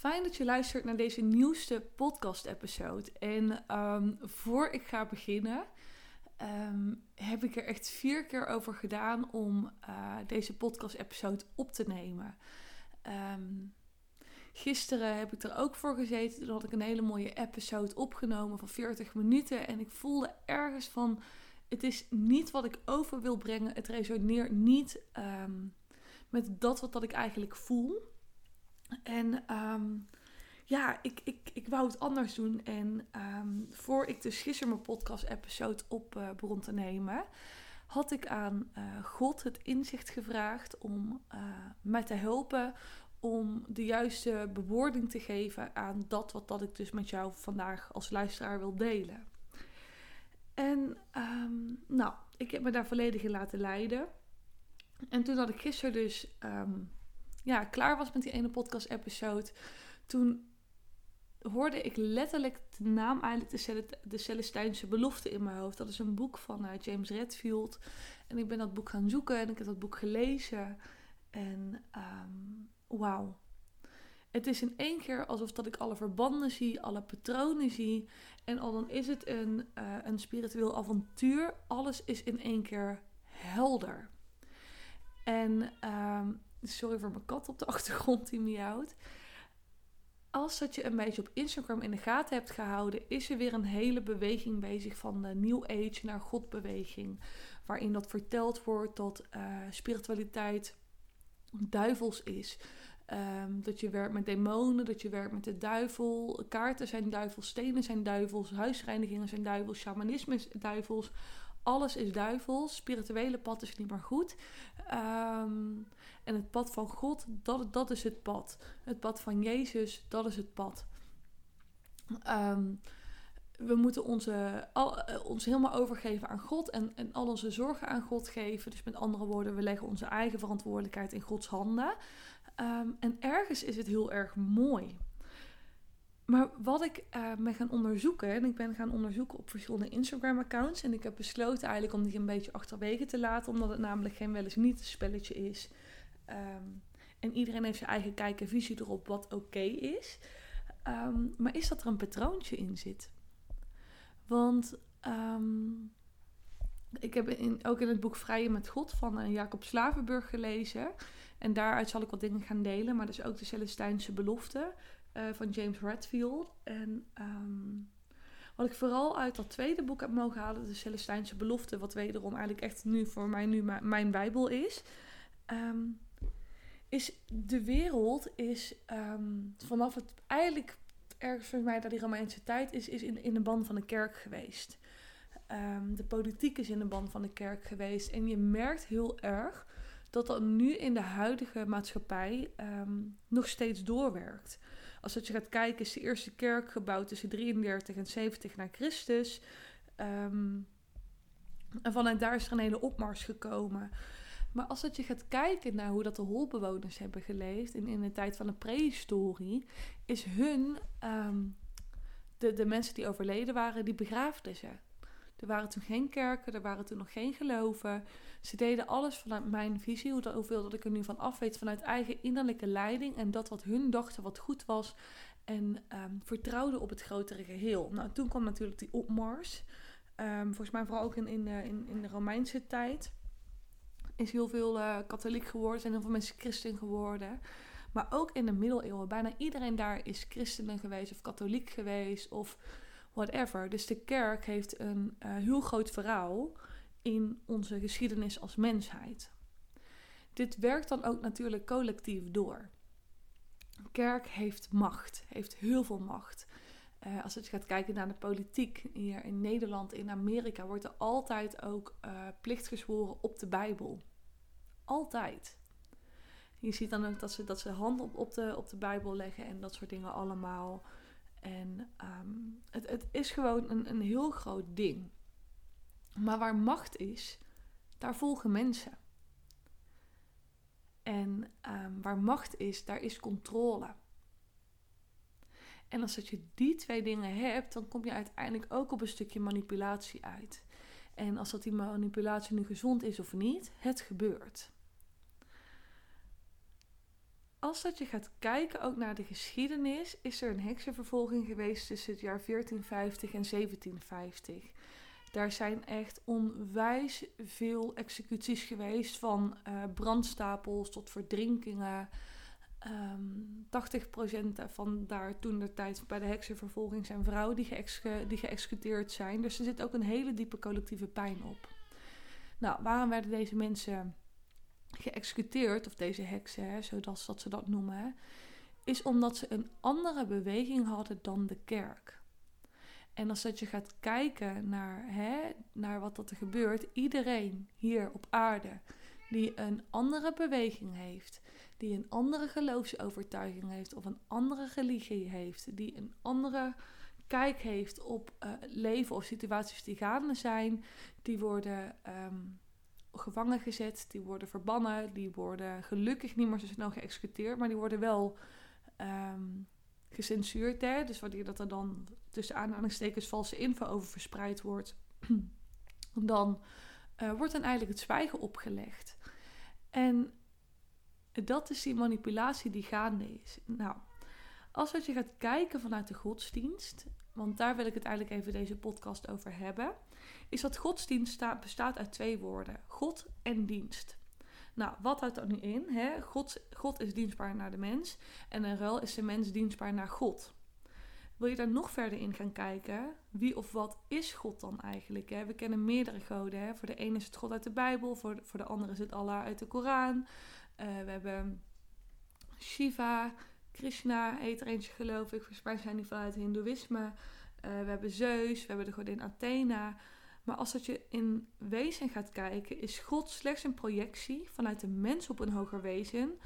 fijn dat je luistert naar deze nieuwste podcast-episode. En um, voor ik ga beginnen, um, heb ik er echt vier keer over gedaan om uh, deze podcast-episode op te nemen. Um, gisteren heb ik er ook voor gezeten. Toen had ik een hele mooie episode opgenomen van 40 minuten. En ik voelde ergens van: het is niet wat ik over wil brengen. Het resoneert niet met dat wat dat ik eigenlijk voel. En um, ja, ik, ik, ik wou het anders doen. En um, voor ik dus gisteren mijn podcast-episode op uh, te nemen, had ik aan uh, God het inzicht gevraagd om uh, mij te helpen om de juiste bewoording te geven aan dat wat dat ik dus met jou vandaag als luisteraar wil delen. En um, nou, ik heb me daar volledig in laten leiden. En toen had ik gisteren dus ja, klaar was met die ene podcast-episode, toen hoorde ik letterlijk de naam eigenlijk de, de Celestijnse Belofte in mijn hoofd. Dat is een boek van uh, James Redfield. En ik ben dat boek gaan zoeken en ik heb dat boek gelezen. En um, wauw. Het is in één keer alsof dat ik alle verbanden zie, alle patronen zie. En al dan is het een, uh, een spiritueel avontuur, alles is in één keer helder. En um, Sorry voor mijn kat op de achtergrond die miauwt. Als dat je een beetje op Instagram in de gaten hebt gehouden, is er weer een hele beweging bezig van de New Age naar Godbeweging. Waarin dat verteld wordt dat uh, spiritualiteit duivels is. Um, dat je werkt met demonen, dat je werkt met de duivel. Kaarten zijn duivels, stenen zijn duivels, huisreinigingen zijn duivels, shamanisme is duivels. Alles is duivels. Spirituele pad is niet meer goed. Um, en het pad van God, dat, dat is het pad. Het pad van Jezus, dat is het pad. Um, we moeten onze, al, uh, ons helemaal overgeven aan God en, en al onze zorgen aan God geven. Dus met andere woorden, we leggen onze eigen verantwoordelijkheid in Gods handen. Um, en ergens is het heel erg mooi. Maar wat ik uh, ben gaan onderzoeken, en ik ben gaan onderzoeken op verschillende Instagram-accounts. En ik heb besloten eigenlijk om die een beetje achterwege te laten, omdat het namelijk geen wel eens niet spelletje is. Um, en iedereen heeft zijn eigen kijk en visie erop wat oké is. Um, maar is dat er een patroontje in zit? Want um, ik heb in, ook in het boek Vrije met God van uh, Jacob Slavenburg gelezen. En daaruit zal ik wat dingen gaan delen. Maar dus ook de Celestijnse belofte uh, van James Redfield. En um, wat ik vooral uit dat tweede boek heb mogen halen, de Celestijnse belofte, wat wederom eigenlijk echt nu voor mij nu mijn Bijbel is. Um, is de wereld is um, vanaf het eigenlijk ergens voor mij dat die Romeinse tijd is, is in, in de band van de kerk geweest. De politiek is in de band van de kerk geweest. En je merkt heel erg dat dat nu in de huidige maatschappij nog steeds doorwerkt. Als dat je gaat kijken, is de eerste kerk gebouwd tussen 33 en 70 na Christus. Um, en vanuit daar is er een hele opmars gekomen. Maar als dat je gaat kijken naar hoe dat de holbewoners hebben geleefd in, in de tijd van de prehistorie, is hun, um, de, de mensen die overleden waren, die begraafden ze. Er waren toen geen kerken, er waren toen nog geen geloven. Ze deden alles vanuit mijn visie, hoeveel dat ik er nu van af weet, vanuit eigen innerlijke leiding en dat wat hun dachten wat goed was. En um, vertrouwden op het grotere geheel. Nou, toen kwam natuurlijk die opmars. Um, volgens mij vooral ook in, in, in, in de Romeinse tijd is heel veel uh, katholiek geworden, zijn heel veel mensen christen geworden. Maar ook in de middeleeuwen, bijna iedereen daar is christenen geweest of katholiek geweest of whatever. Dus de kerk heeft een uh, heel groot verhaal in onze geschiedenis als mensheid. Dit werkt dan ook natuurlijk collectief door. kerk heeft macht, heeft heel veel macht. Uh, als je gaat kijken naar de politiek hier in Nederland, in Amerika, wordt er altijd ook uh, plicht gezworen op de Bijbel. Altijd. Je ziet dan ook dat ze, dat ze hand op, op, de, op de Bijbel leggen en dat soort dingen allemaal. En um, het, het is gewoon een, een heel groot ding. Maar waar macht is, daar volgen mensen. En um, waar macht is, daar is controle. En als dat je die twee dingen hebt, dan kom je uiteindelijk ook op een stukje manipulatie uit. En als dat die manipulatie nu gezond is of niet, het gebeurt. Als dat je gaat kijken ook naar de geschiedenis, is er een heksenvervolging geweest tussen het jaar 1450 en 1750. Daar zijn echt onwijs veel executies geweest, van uh, brandstapels tot verdrinkingen. Um, ehm, 80% van daar toen de tijd bij de heksenvervolging zijn vrouwen die, die geëxecuteerd zijn. Dus er zit ook een hele diepe collectieve pijn op. Nou, waarom werden deze mensen geëxecuteerd, of deze heksen, hè, dat ze dat noemen, is omdat ze een andere beweging hadden dan de kerk. En als dat je gaat kijken naar, hè, naar wat er gebeurt, iedereen hier op aarde die een andere beweging heeft, die een andere geloofsovertuiging heeft of een andere religie heeft, die een andere kijk heeft op uh, leven of situaties die gaande zijn, die worden um, gevangen gezet, die worden verbannen, die worden gelukkig niet meer zo snel geëxecuteerd, maar die worden wel um, gecensuurd. Hè? Dus wanneer dat er dan tussen aanhalingstekens valse info over verspreid wordt, dan uh, wordt dan eigenlijk het zwijgen opgelegd. En dat is die manipulatie die gaande is. Nou, als je gaat kijken vanuit de godsdienst, want daar wil ik het eigenlijk even deze podcast over hebben, is dat godsdienst bestaat uit twee woorden: God en dienst. Nou, wat houdt dat nu in? Hè? God, God is dienstbaar naar de mens en in ruil is de mens dienstbaar naar God. Wil je daar nog verder in gaan kijken? Wie of wat is God dan eigenlijk? Hè? We kennen meerdere goden. Hè? Voor de ene is het God uit de Bijbel, voor de, voor de andere is het Allah uit de Koran. Uh, we hebben Shiva, Krishna heet er eentje geloof ik. Volgens zijn die vanuit het Hindoeïsme. Uh, we hebben Zeus, we hebben de godin Athena. Maar als dat je in wezen gaat kijken, is God slechts een projectie vanuit de mens op een hoger wezen,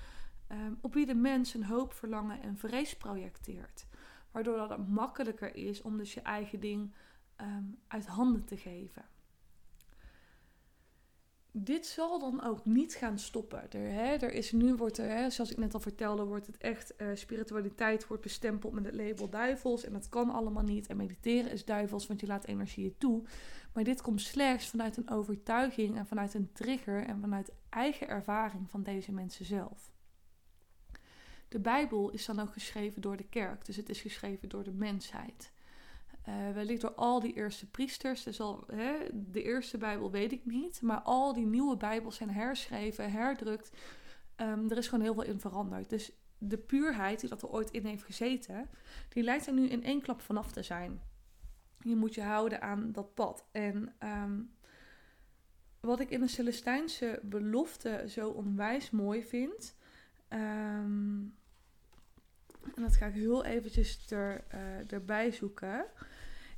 um, op wie de mens een hoop, verlangen en vrees projecteert. Waardoor dat het makkelijker is om dus je eigen ding um, uit handen te geven dit zal dan ook niet gaan stoppen. Er, hè, er is nu, wordt er, zoals ik net al vertelde, wordt het echt, uh, spiritualiteit wordt bestempeld met het label duivels. En dat kan allemaal niet. En mediteren is duivels, want je laat energieën toe. Maar dit komt slechts vanuit een overtuiging en vanuit een trigger en vanuit eigen ervaring van deze mensen zelf. De Bijbel is dan ook geschreven door de kerk, dus het is geschreven door de mensheid. Uh, wellicht door al die eerste priesters. Dus al, hè, de eerste Bijbel weet ik niet. Maar al die nieuwe Bijbels zijn herschreven, herdrukt. Um, er is gewoon heel veel in veranderd. Dus de puurheid die dat er ooit in heeft gezeten, die lijkt er nu in één klap vanaf te zijn. Je moet je houden aan dat pad. En um, wat ik in de Celestijnse belofte zo onwijs mooi vind. Um, en dat ga ik heel eventjes er, uh, erbij zoeken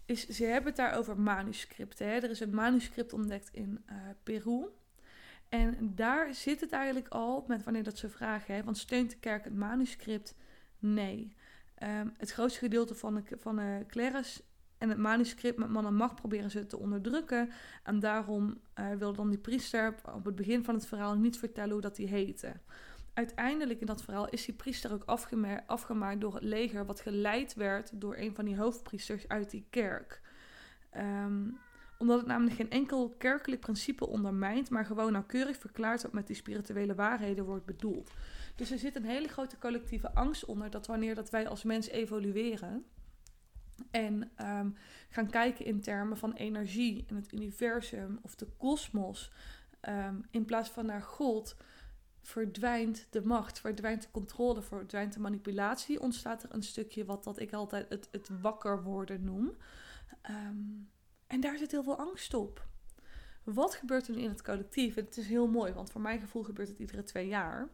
is, ze hebben het daar over manuscripten. Hè? Er is een manuscript ontdekt in uh, Peru. En daar zit het eigenlijk al met wanneer dat ze vragen: hè, want steunt de kerk het manuscript? Nee. Um, het grootste gedeelte van de, van de clerus het manuscript met man en macht proberen ze te onderdrukken. En daarom uh, wil dan die priester op het begin van het verhaal niet vertellen hoe dat hij heette uiteindelijk in dat verhaal is die priester ook afgemaakt door het leger, wat geleid werd door een van die hoofdpriesters uit die kerk. Ehm, omdat het namelijk geen enkel kerkelijk principe ondermijnt, maar gewoon nauwkeurig verklaart wat met die spirituele waarheden wordt bedoeld. Dus er zit een hele grote collectieve angst onder dat wanneer dat wij als mens evolueren en ehm, gaan kijken in termen van energie en het universum of de kosmos, ehm, in plaats van naar God, verdwijnt de macht, verdwijnt de controle, verdwijnt de manipulatie. Ontstaat er een stukje wat dat ik altijd het, het wakker worden noem. Ehm, en daar zit heel veel angst op. Wat gebeurt er nu in het collectief? het is heel mooi, want voor mijn gevoel gebeurt het iedere twee jaar.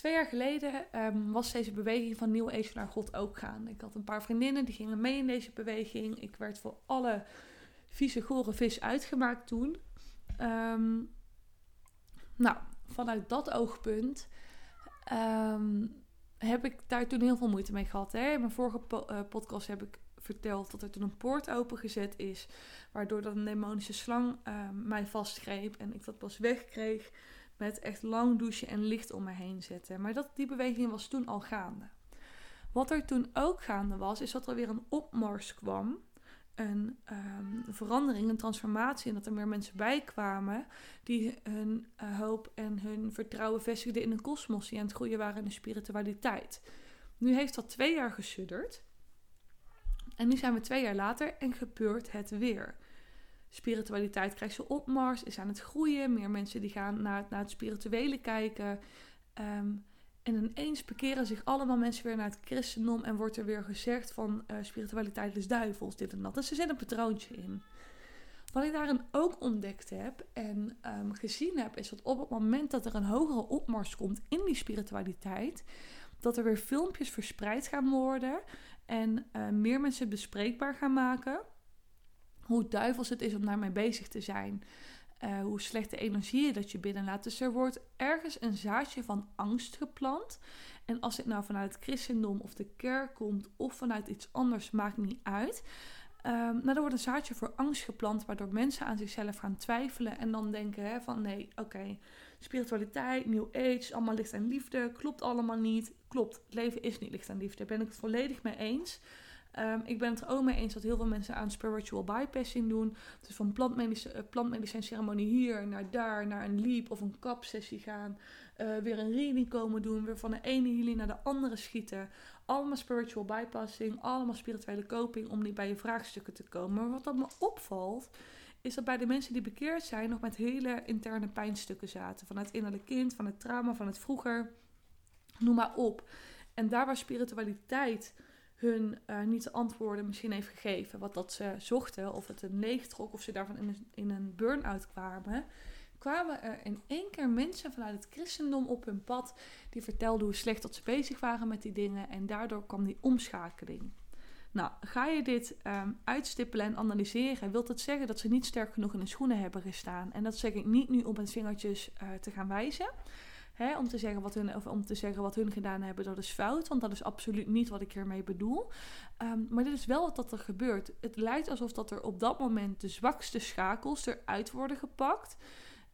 Twee jaar geleden ehm, was deze beweging van Nieuw Age naar God ook gaan. Ik had een paar vriendinnen die gingen mee in deze beweging. Ik werd voor alle vieze, gore vis uitgemaakt toen. Ehm, nou, vanuit dat oogpunt ehm, heb ik daar toen heel veel moeite mee gehad. Hè? In mijn vorige eh, podcast heb ik verteld dat er toen een poort opengezet is, waardoor dat een demonische slang mij vastgreep en ik dat pas wegkreeg met echt lang douchen en licht om me heen zetten. Maar dat, die beweging was toen al gaande. Wat er toen ook gaande was, is dat er weer een opmars kwam een ehm, verandering, een transformatie. En dat er meer mensen bij kwamen die hun uh, hoop en hun vertrouwen vestigden in de kosmos. Die aan het groeien waren in de spiritualiteit. Nu heeft dat twee jaar gesudderd. En nu zijn we twee jaar later en gebeurt het weer. Spiritualiteit krijgt ze opmars, is aan het groeien. Meer mensen die gaan naar, naar het spirituele kijken. Um, en ineens bekeren zich allemaal mensen weer naar het christendom en wordt er weer gezegd van uh, spiritualiteit is duivels, dit en dat. Dus er zit een patroontje in. Wat ik daarin ook ontdekt heb en um, gezien heb, is dat op het moment dat er een hogere opmars komt in die spiritualiteit, dat er weer filmpjes verspreid gaan worden en uh, meer mensen bespreekbaar gaan maken hoe duivels het is om daarmee bezig te zijn. Uh, hoe slechte energie dat je binnenlaat. Dus er wordt ergens een zaadje van angst geplant. En als het nou vanuit het christendom of de kerk komt of vanuit iets anders, maakt niet uit. Um, nou, er wordt een zaadje voor angst geplant, waardoor mensen aan zichzelf gaan twijfelen en dan denken hè, van nee, oké, spiritualiteit, new age, allemaal licht en liefde, klopt allemaal niet. Klopt, het leven is niet licht en liefde, daar ben ik het volledig mee eens. Um, ik ben het er ook mee eens dat heel veel mensen aan spiritual bypassing doen. Dus van plantmedicijn, uh, plantmedicijn ceremonie hier naar daar, naar een leap of een kapsessie gaan. Uh, weer een reading komen doen, weer van de ene healing naar de andere schieten. Allemaal spiritual bypassing, allemaal spirituele coping om niet bij je vraagstukken te komen. Maar wat dat me opvalt, is dat bij de mensen die bekeerd zijn nog met hele interne pijnstukken zaten. Van het innerlijke kind, van het trauma, van het vroeger, noem maar op. En daar waar spiritualiteit hun uh, niet de antwoorden misschien heeft gegeven wat dat ze zochten, of het een leegtrok, of ze daarvan in een, in een burn-out kwamen, kwamen er in één keer mensen vanuit het christendom op hun pad die vertelden hoe slecht dat ze bezig waren met die dingen en daardoor kwam die omschakeling. Nou, ga je dit um, uitstippelen en analyseren, wilt het zeggen dat ze niet sterk genoeg in de schoenen hebben gestaan. En dat zeg ik niet nu om met vingertjes uh, te gaan wijzen. Hè, om, te zeggen wat hun, of om te zeggen wat hun gedaan hebben, dat is fout. Want dat is absoluut niet wat ik hiermee bedoel. Um, maar dit is wel wat dat er gebeurt. Het lijkt alsof dat er op dat moment de zwakste schakels eruit worden gepakt.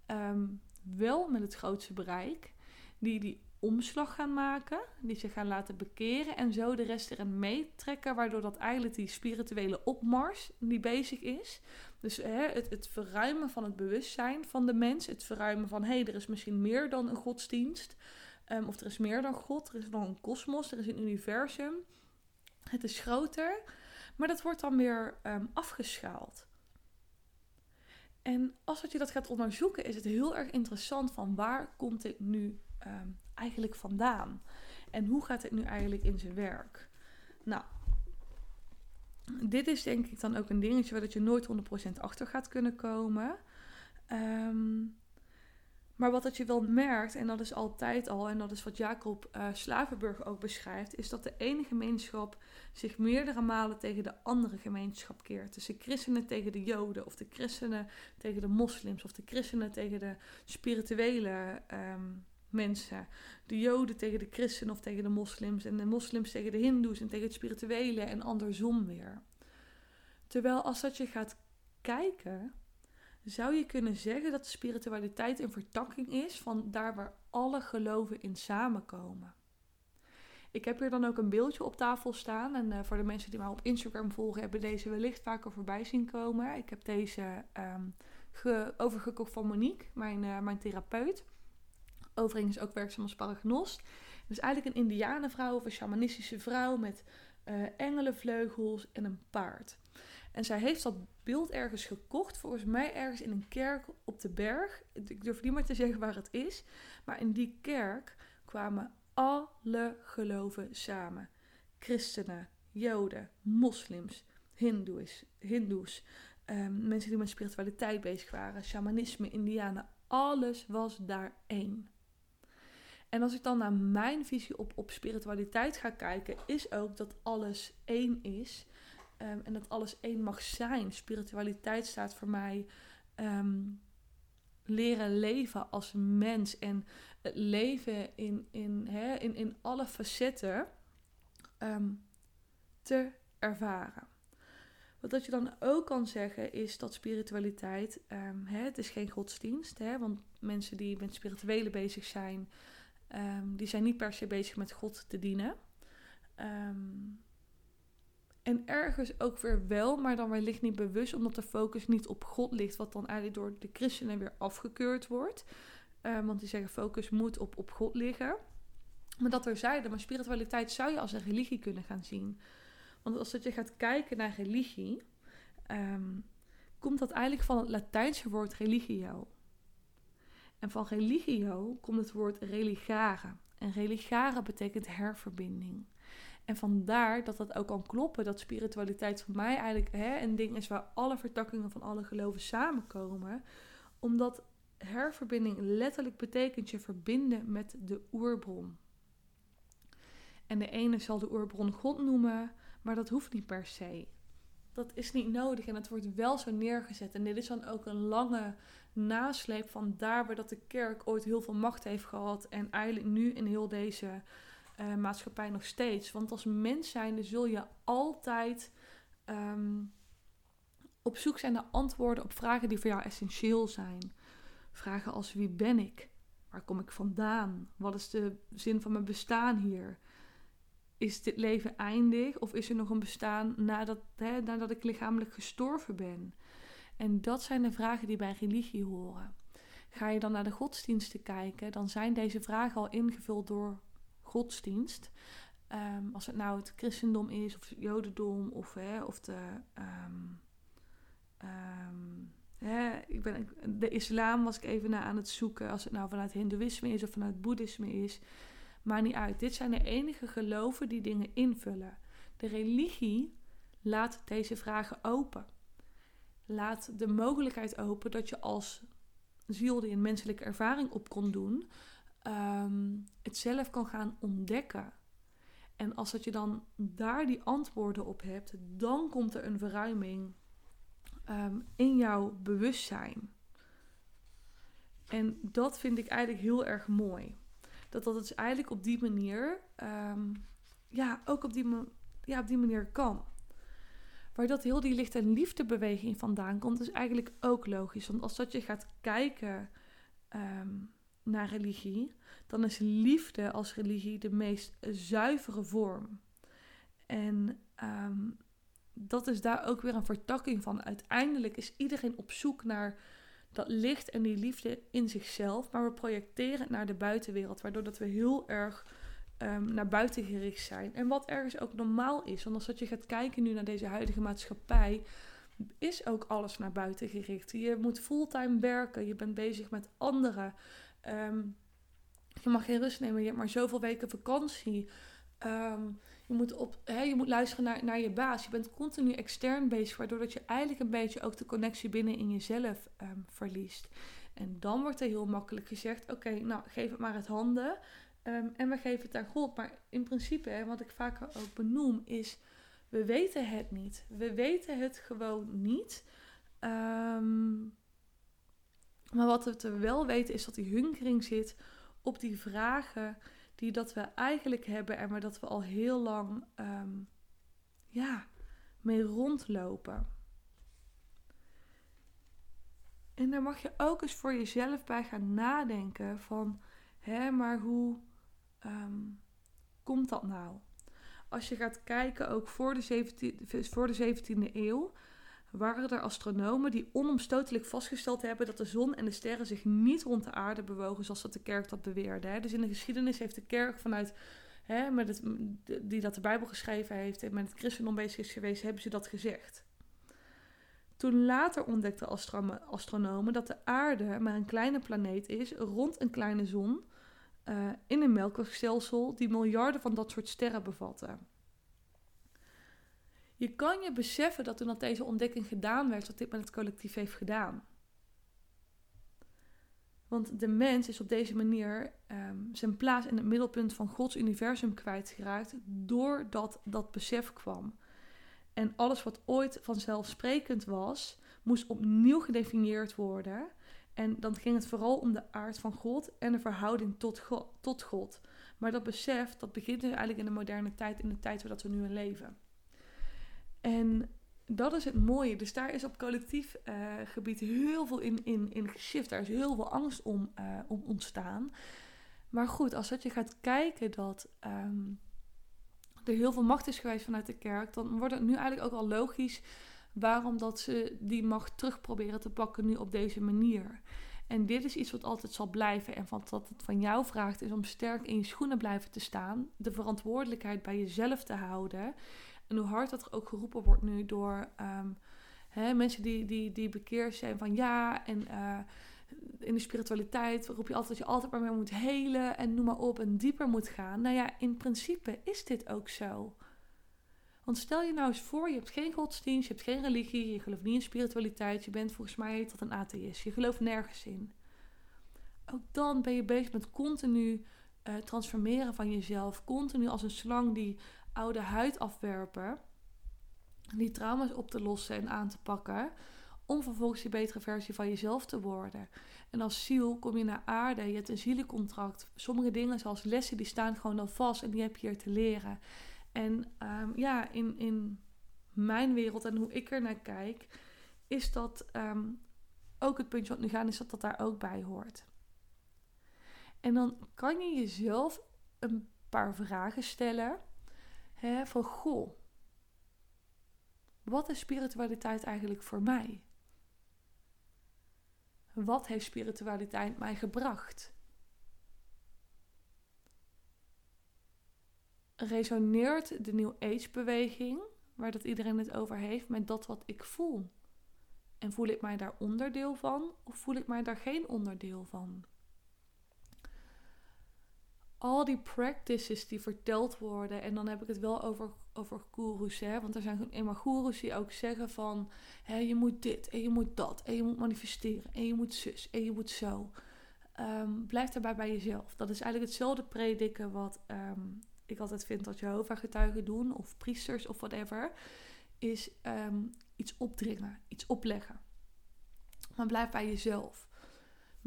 Um, wel met het grootste bereik. Die die omslag gaan maken, die zich gaan laten bekeren en zo de rest erin meetrekken, waardoor dat eigenlijk die spirituele opmars die bezig is, dus hè, het, het verruimen van het bewustzijn van de mens. Het verruimen van hé, hey, er is misschien meer dan een godsdienst. Um, of er is meer dan God. Er is nog een kosmos. Er is een universum. Het is groter. Maar dat wordt dan weer um, afgeschaald. En als je dat gaat onderzoeken, is het heel erg interessant van waar komt dit nu um, eigenlijk vandaan? En hoe gaat het nu eigenlijk in zijn werk? Nou, dit is denk ik dan ook een dingetje waar dat je nooit 100% achter gaat kunnen komen. Um, maar wat dat je wel merkt, en dat is altijd al, en dat is wat Jacob uh, Slavenburg ook beschrijft, is dat de ene gemeenschap zich meerdere malen tegen de andere gemeenschap keert. Dus de christenen tegen de joden, of de christenen tegen de moslims, of de christenen tegen de spirituele um, mensen. De Joden tegen de christenen of tegen de moslims. En de moslims tegen de hindoes en tegen het spirituele en andersom weer. Terwijl als dat je gaat kijken, zou je kunnen zeggen dat de spiritualiteit een vertakking is van daar waar alle geloven in samenkomen. Ik heb hier dan ook een beeldje op tafel staan. En uh, voor de mensen die mij op Instagram volgen, hebben deze wellicht vaker voorbij zien komen. Ik heb deze um, overgekocht van Monique, mijn, uh, mijn therapeut overigens ook werkzaam als paragnost. Dus eigenlijk een indianenvrouw of een shamanistische vrouw met uh, engelenvleugels en een paard. En zij heeft dat beeld ergens gekocht, volgens mij ergens in een kerk op de berg. Ik durf niet meer te zeggen waar het is. Maar in die kerk kwamen alle geloven samen. Christenen, Joden, moslims, Hindoes, Hindoes um, mensen die met spiritualiteit bezig waren, shamanisme, indianen. Alles was daar één. En als ik dan naar mijn visie op, op spiritualiteit ga kijken, is ook dat alles één is. Um, en dat alles één mag zijn. Spiritualiteit staat voor mij um, leren leven als mens. En het leven in, in, hè, in, in alle facetten um, te ervaren. Wat dat je dan ook kan zeggen is dat spiritualiteit, hè, het is geen godsdienst. Hè, want mensen die met spirituele bezig zijn, Um, die zijn niet per se bezig met God te dienen. Um, En ergens ook weer wel, maar dan wellicht niet bewust, omdat de focus niet op God ligt, wat dan eigenlijk door de christenen weer afgekeurd wordt. Uh, want die zeggen focus moet op, op God liggen. Maar dat er zeiden, maar spiritualiteit zou je als een religie kunnen gaan zien. Want als je gaat kijken naar religie, komt dat eigenlijk van het Latijnse woord religio. En van religio komt het woord religare. En religare betekent herverbinding. En vandaar dat dat ook kan kloppen, dat spiritualiteit voor mij eigenlijk hè, een ding is waar alle vertakkingen van alle geloven samenkomen. Omdat herverbinding letterlijk betekent je verbinden met de oerbron. En de ene zal de oerbron God noemen, maar dat hoeft niet per se. Dat is niet nodig en het wordt wel zo neergezet. En dit is dan ook een lange nasleep van daar waar dat de kerk ooit heel veel macht heeft gehad. En eigenlijk nu in heel deze uh, maatschappij nog steeds. Want als mens zijnde zul je altijd ehm, op zoek zijn naar antwoorden op vragen die voor jou essentieel zijn. Vragen als wie ben ik? Waar kom ik vandaan? Wat is de zin van mijn bestaan hier? Is dit leven eindig of is er nog een bestaan nadat, hè, nadat ik lichamelijk gestorven ben? En dat zijn de vragen die bij religie horen. Ga je dan naar de godsdiensten kijken, dan zijn deze vragen al ingevuld door godsdienst. Um, als het nou het christendom is, of het jodendom, of, hè, of de, um, um, hè, ik ben, de islam was ik even naar aan het zoeken. Als het nou vanuit hindoeïsme is of vanuit boeddhisme is. Maar niet uit. Dit zijn de enige geloven die dingen invullen. De religie laat deze vragen open. Laat de mogelijkheid open dat je als ziel die een menselijke ervaring op kon doen, um, het zelf kan gaan ontdekken. En als dat je dan daar die antwoorden op hebt, dan komt er een verruiming um, in jouw bewustzijn. En dat vind ik eigenlijk heel erg mooi. Dat dat dus eigenlijk op die manier, um, ja, ook op die, ja, op die manier kan. Waar dat heel die licht- en liefdebeweging vandaan komt, is eigenlijk ook logisch. Want als dat je gaat kijken um, naar religie, dan is liefde als religie de meest zuivere vorm. En um, dat is daar ook weer een vertakking van. Uiteindelijk is iedereen op zoek naar dat licht en die liefde in zichzelf, maar we projecteren het naar de buitenwereld, waardoor dat we heel erg um, naar buiten gericht zijn. En wat ergens ook normaal is, want als dat je gaat kijken nu naar deze huidige maatschappij, is ook alles naar buiten gericht. Je moet fulltime werken, je bent bezig met anderen. Um, je mag geen rust nemen, je hebt maar zoveel weken vakantie. Um, je, moet op, hè, je moet luisteren naar, naar je baas. Je bent continu extern bezig, waardoor dat je eigenlijk een beetje ook de connectie binnen in jezelf um, verliest. En dan wordt er heel makkelijk gezegd: oké, nou geef het maar het handen. Um, en we geven het aan God. Maar in principe, hè, wat ik vaker ook benoem, is: we weten het niet. We weten het gewoon niet. Um, maar wat we wel weten is dat die hunkering zit op die vragen die dat we eigenlijk hebben en waar dat we al heel lang um, ja, mee rondlopen. En daar mag je ook eens voor jezelf bij gaan nadenken van, hè, maar hoe um, komt dat nou? Als je gaat kijken, ook voor de 17e, voor de 17e eeuw, waren er astronomen die onomstotelijk vastgesteld hebben dat de zon en de sterren zich niet rond de aarde bewogen zoals dat de kerk dat beweerde. Hè. Dus in de geschiedenis heeft de kerk vanuit, hè, met die dat de Bijbel geschreven heeft en met het christendom bezig is geweest, hebben ze dat gezegd. Toen later ontdekten astronomen dat de aarde maar een kleine planeet is rond een kleine zon uh, in een melkwegstelsel die miljarden van dat soort sterren bevatten. Je kan je beseffen dat toen dat deze ontdekking gedaan werd, dat dit met het collectief heeft gedaan. Want de mens is op deze manier um, zijn plaats in het middelpunt van Gods universum kwijtgeraakt doordat dat besef kwam. En alles wat ooit vanzelfsprekend was, moest opnieuw gedefinieerd worden. En dan ging het vooral om de aard van God en de verhouding tot God. Tot God. Maar dat besef, dat begint dus eigenlijk in de moderne tijd, in de tijd waar we nu in leven. En dat is het mooie. Dus daar is op collectief uh, gebied heel veel in, in, in geshift. Daar is heel veel angst om, uh, om ontstaan. Maar goed, als dat je gaat kijken dat, um, er heel veel macht is geweest vanuit de kerk, dan wordt het nu eigenlijk ook al logisch waarom dat ze die macht terug proberen te pakken nu op deze manier. En dit is iets wat altijd zal blijven. En wat het van jou vraagt is om sterk in je schoenen blijven te staan. De verantwoordelijkheid bij jezelf te houden. En hoe hard dat er ook geroepen wordt nu door ehm, hè, mensen die, die, die bekeerd zijn van ja. En uh, in de spiritualiteit roep je altijd dat je altijd maar meer moet helen. En noem maar op. En dieper moet gaan. Nou ja, in principe is dit ook zo. Want stel je nou eens voor, je hebt geen godsdienst, je hebt geen religie, je gelooft niet in spiritualiteit, je bent volgens mij tot een atheïst, je gelooft nergens in. Ook dan ben je bezig met continu uh, transformeren van jezelf, continu als een slang die oude huid afwerpen, die trauma's op te lossen en aan te pakken, om vervolgens die betere versie van jezelf te worden. En als ziel kom je naar aarde, je hebt een zielencontract. Sommige dingen zoals lessen, die staan gewoon al vast en die heb je hier te leren. En um, ja, in, in mijn wereld en hoe ik er naar kijk, is dat um, ook het puntje wat nu gaan, is dat dat daar ook bij hoort. En dan kan je jezelf een paar vragen stellen. Hè, van goh, wat is spiritualiteit eigenlijk voor mij? Wat heeft spiritualiteit mij gebracht? resoneert de New Age beweging, waar dat iedereen het over heeft, met dat wat ik voel? En voel ik mij daar onderdeel van of voel ik mij daar geen onderdeel van? Al die practices die verteld worden, en dan heb ik het wel over, over gurus, hè, want er zijn eenmaal gurus die ook zeggen van hè, je moet dit en je moet dat en je moet manifesteren en je moet zus en je moet zo. Um, blijf daarbij bij jezelf. Dat is eigenlijk hetzelfde prediken wat um, ik altijd vind dat Jehovah-getuigen doen, of priesters of whatever, is ehm, iets opdringen, iets opleggen. Maar blijf bij jezelf.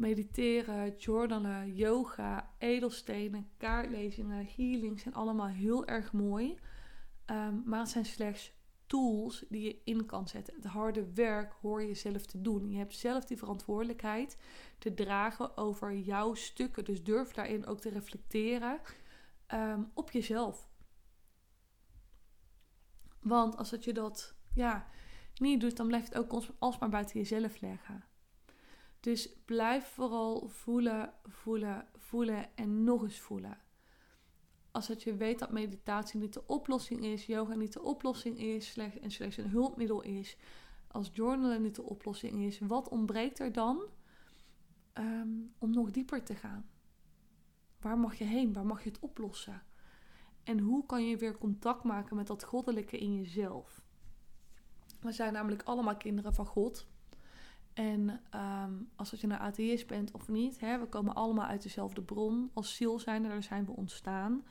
Mediteren, journalen, yoga, edelstenen, kaartlezingen, healing zijn allemaal heel erg mooi. Ehm, maar het zijn slechts tools die je in kan zetten. Het harde werk hoor je zelf te doen. Je hebt zelf die verantwoordelijkheid te dragen over jouw stukken. Dus durf daarin ook te reflecteren Ehm, op jezelf. Want als dat je dat ja, niet doet, dan blijft het ook alsmaar buiten jezelf leggen. Dus blijf vooral voelen, voelen, voelen en nog eens voelen. Als dat je weet dat meditatie niet de oplossing is, yoga niet de oplossing is slechts, en slechts een hulpmiddel is, als journalen niet de oplossing is, wat ontbreekt er dan ehm, om nog dieper te gaan? Waar mag je heen? Waar mag je het oplossen? En hoe kan je weer contact maken met dat goddelijke in jezelf? We zijn namelijk allemaal kinderen van God. En um, als je nou atheïst bent of niet, hè, we komen allemaal uit dezelfde bron. Als ziel zijn daar zijn we ontstaan.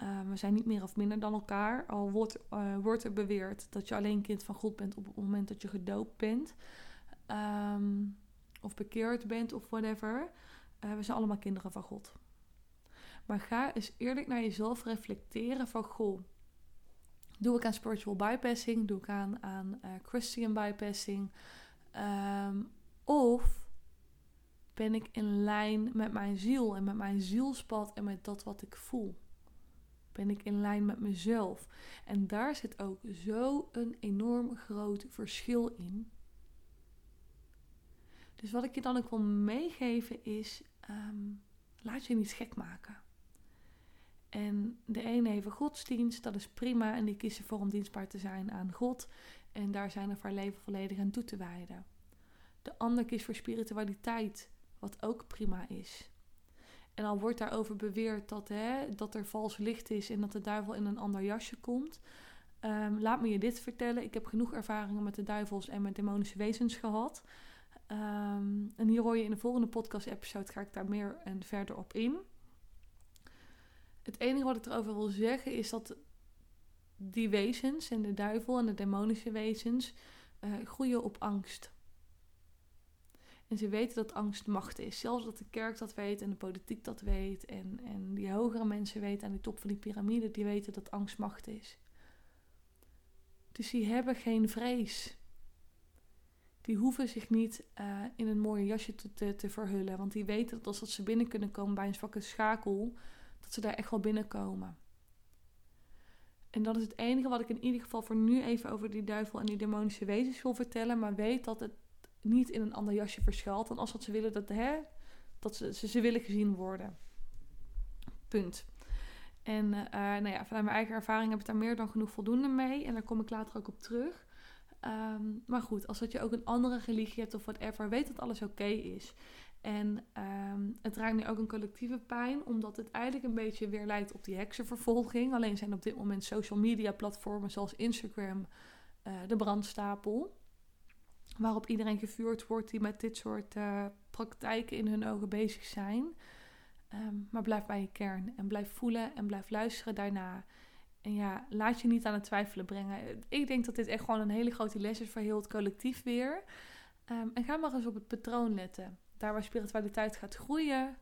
Uh, we zijn niet meer of minder dan elkaar. Al wordt, uh, wordt er beweerd dat je alleen kind van God bent op het moment dat je gedoopt bent. Um, of bekeerd bent of whatever. Uh, we zijn allemaal kinderen van God. Maar ga eens eerlijk naar jezelf reflecteren van goh. Doe ik aan spiritual bypassing? Doe ik aan, aan uh, Christian bypassing? Um, of ben ik in lijn met mijn ziel en met mijn zielspad en met dat wat ik voel? Ben ik in lijn met mezelf? En daar zit ook zo een enorm groot verschil in. Dus wat ik je dan ook wil meegeven is: um, laat je niet gek maken. En de ene heeft godsdienst, dat is prima. En die kiezen voor om dienstbaar te zijn aan God. En daar zijn er haar leven volledig aan toe te wijden. De ander kiest voor spiritualiteit, wat ook prima is. En al wordt daarover beweerd dat, hè, dat er vals licht is en dat de duivel in een ander jasje komt. Ehm, laat me je dit vertellen. Ik heb genoeg ervaringen met de duivels en met demonische wezens gehad. Ehm, en hier hoor je in de volgende podcast-episode ga ik daar meer en verder op in. Het enige wat ik erover wil zeggen is dat die wezens en de duivel en de demonische wezens uh, groeien op angst. En ze weten dat angst macht is. Zelfs dat de kerk dat weet en de politiek dat weet. En, en die hogere mensen weten aan de top van die piramide, die weten dat angst macht is. Dus die hebben geen vrees. Die hoeven zich niet uh, in een mooie jasje te, te, te, verhullen. Want die weten dat als dat ze binnen kunnen komen bij een zwakke schakel, dat ze daar echt wel binnenkomen. En dat is het enige wat ik in ieder geval voor nu even over die duivel en die demonische wezens wil vertellen. Maar weet dat het niet in een ander jasje verschuilt. Dan als dat ze willen dat, hè, dat ze, ze, willen gezien worden. Punt. En uh, nou ja, vanuit mijn eigen ervaring heb ik daar meer dan genoeg voldoende mee. En daar kom ik later ook op terug. Um, maar goed, als dat je ook een andere religie hebt of whatever, weet dat alles oké is. En um, het raakt nu ook een collectieve pijn, omdat het eigenlijk een beetje weer lijkt op die heksenvervolging. Alleen zijn op dit moment social media platformen zoals Instagram uh, de brandstapel. Waarop iedereen gevuurd wordt die met dit soort uh, praktijken in hun ogen bezig zijn. Um, maar blijf bij je kern en blijf voelen en blijf luisteren daarna. En ja, laat je niet aan het twijfelen brengen. Ik denk dat dit echt gewoon een hele grote les is voor heel het collectief weer. Um, en ga maar eens op het patroon letten. Daar waar spiritualiteit gaat groeien,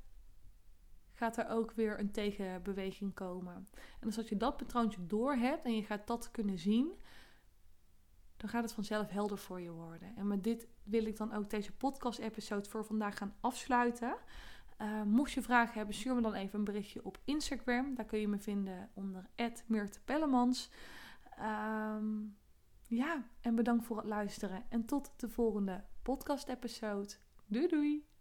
gaat er ook weer een tegenbeweging komen. En als je dat patroontje door hebt en je gaat dat kunnen zien, dan gaat het vanzelf helder voor je worden. En met dit wil ik dan ook deze podcast-episode voor vandaag gaan afsluiten. Uh, mocht je vragen hebben, stuur me dan even een berichtje op Instagram. Daar kun je me vinden onder @meertepellemans. Um, ja, en bedankt voor het luisteren. En tot de volgende podcast-episode. Doei doei!